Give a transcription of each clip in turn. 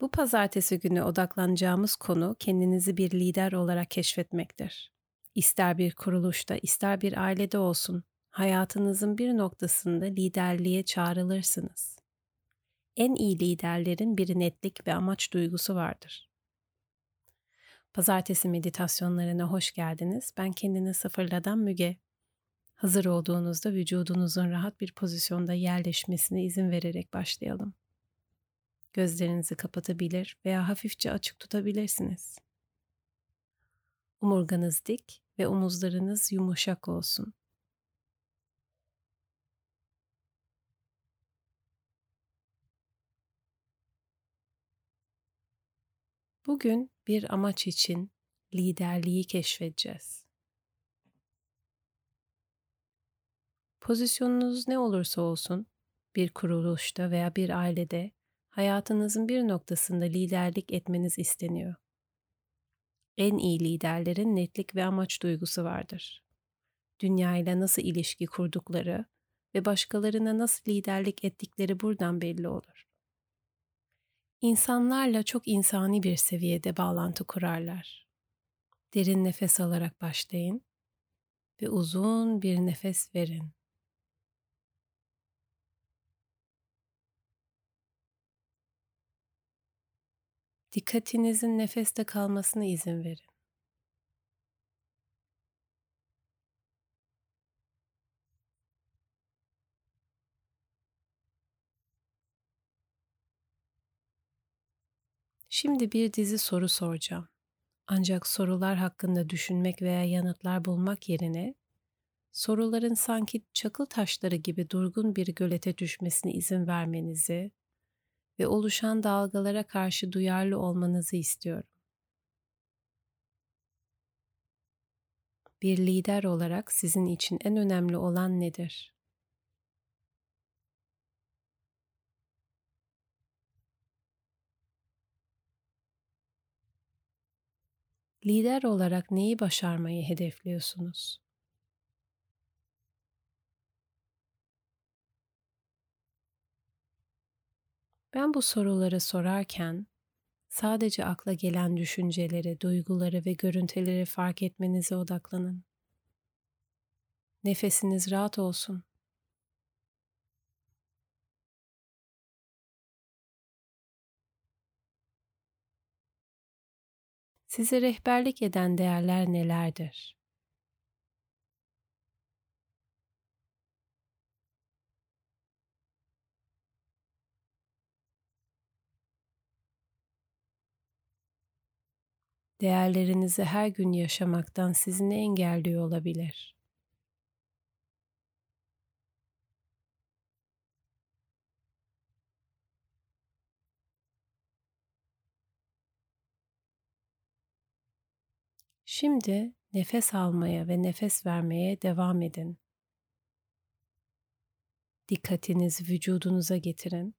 Bu pazartesi günü odaklanacağımız konu kendinizi bir lider olarak keşfetmektir. İster bir kuruluşta, ister bir ailede olsun, hayatınızın bir noktasında liderliğe çağrılırsınız. En iyi liderlerin bir netlik ve amaç duygusu vardır. Pazartesi meditasyonlarına hoş geldiniz. Ben kendini sıfırladan Müge. Hazır olduğunuzda vücudunuzun rahat bir pozisyonda yerleşmesine izin vererek başlayalım. Gözlerinizi kapatabilir veya hafifçe açık tutabilirsiniz. Omurganız dik ve omuzlarınız yumuşak olsun. Bugün bir amaç için liderliği keşfedeceğiz. Pozisyonunuz ne olursa olsun, bir kuruluşta veya bir ailede hayatınızın bir noktasında liderlik etmeniz isteniyor. En iyi liderlerin netlik ve amaç duygusu vardır. Dünya ile nasıl ilişki kurdukları ve başkalarına nasıl liderlik ettikleri buradan belli olur. İnsanlarla çok insani bir seviyede bağlantı kurarlar. Derin nefes alarak başlayın ve uzun bir nefes verin. Dikkatinizin nefeste kalmasına izin verin. Şimdi bir dizi soru soracağım. Ancak sorular hakkında düşünmek veya yanıtlar bulmak yerine soruların sanki çakıl taşları gibi durgun bir gölete düşmesine izin vermenizi ve oluşan dalgalara karşı duyarlı olmanızı istiyorum. Bir lider olarak sizin için en önemli olan nedir? Lider olarak neyi başarmayı hedefliyorsunuz? Ben bu soruları sorarken sadece akla gelen düşünceleri, duyguları ve görüntüleri fark etmenize odaklanın. Nefesiniz rahat olsun. Size rehberlik eden değerler nelerdir? Değerlerinizi her gün yaşamaktan sizi ne engelliyor olabilir? Şimdi nefes almaya ve nefes vermeye devam edin. Dikkatinizi vücudunuza getirin.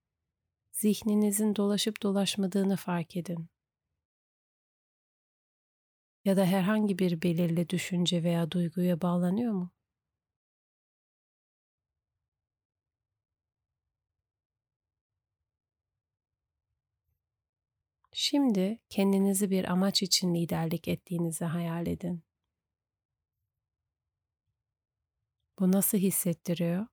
Zihninizin dolaşıp dolaşmadığını fark edin ya da herhangi bir belirli düşünce veya duyguya bağlanıyor mu? Şimdi kendinizi bir amaç için liderlik ettiğinizi hayal edin. Bu nasıl hissettiriyor?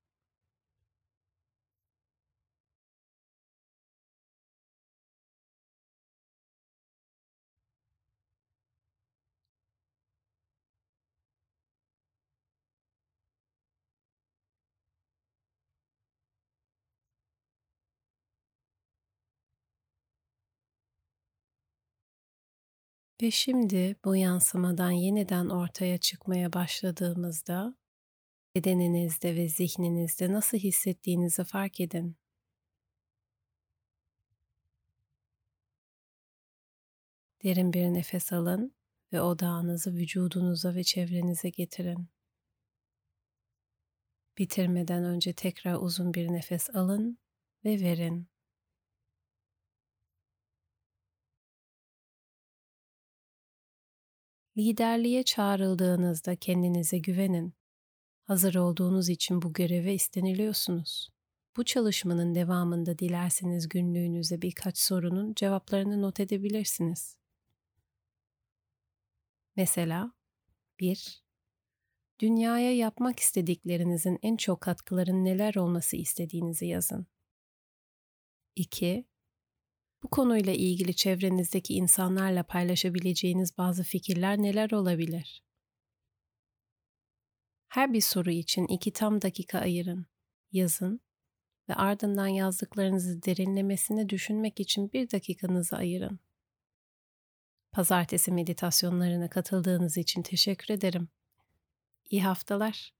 Ve şimdi bu yansımadan yeniden ortaya çıkmaya başladığımızda bedeninizde ve zihninizde nasıl hissettiğinizi fark edin. Derin bir nefes alın ve odağınızı vücudunuza ve çevrenize getirin. Bitirmeden önce tekrar uzun bir nefes alın ve verin. Liderliğe çağrıldığınızda kendinize güvenin. Hazır olduğunuz için bu göreve isteniliyorsunuz. Bu çalışmanın devamında dilerseniz günlüğünüze birkaç sorunun cevaplarını not edebilirsiniz. Mesela 1. Dünyaya yapmak istediklerinizin en çok katkıların neler olması istediğinizi yazın. 2. Bu konuyla ilgili çevrenizdeki insanlarla paylaşabileceğiniz bazı fikirler neler olabilir? Her bir soru için iki tam dakika ayırın, yazın ve ardından yazdıklarınızı derinlemesine düşünmek için bir dakikanızı ayırın. Pazartesi meditasyonlarına katıldığınız için teşekkür ederim. İyi haftalar.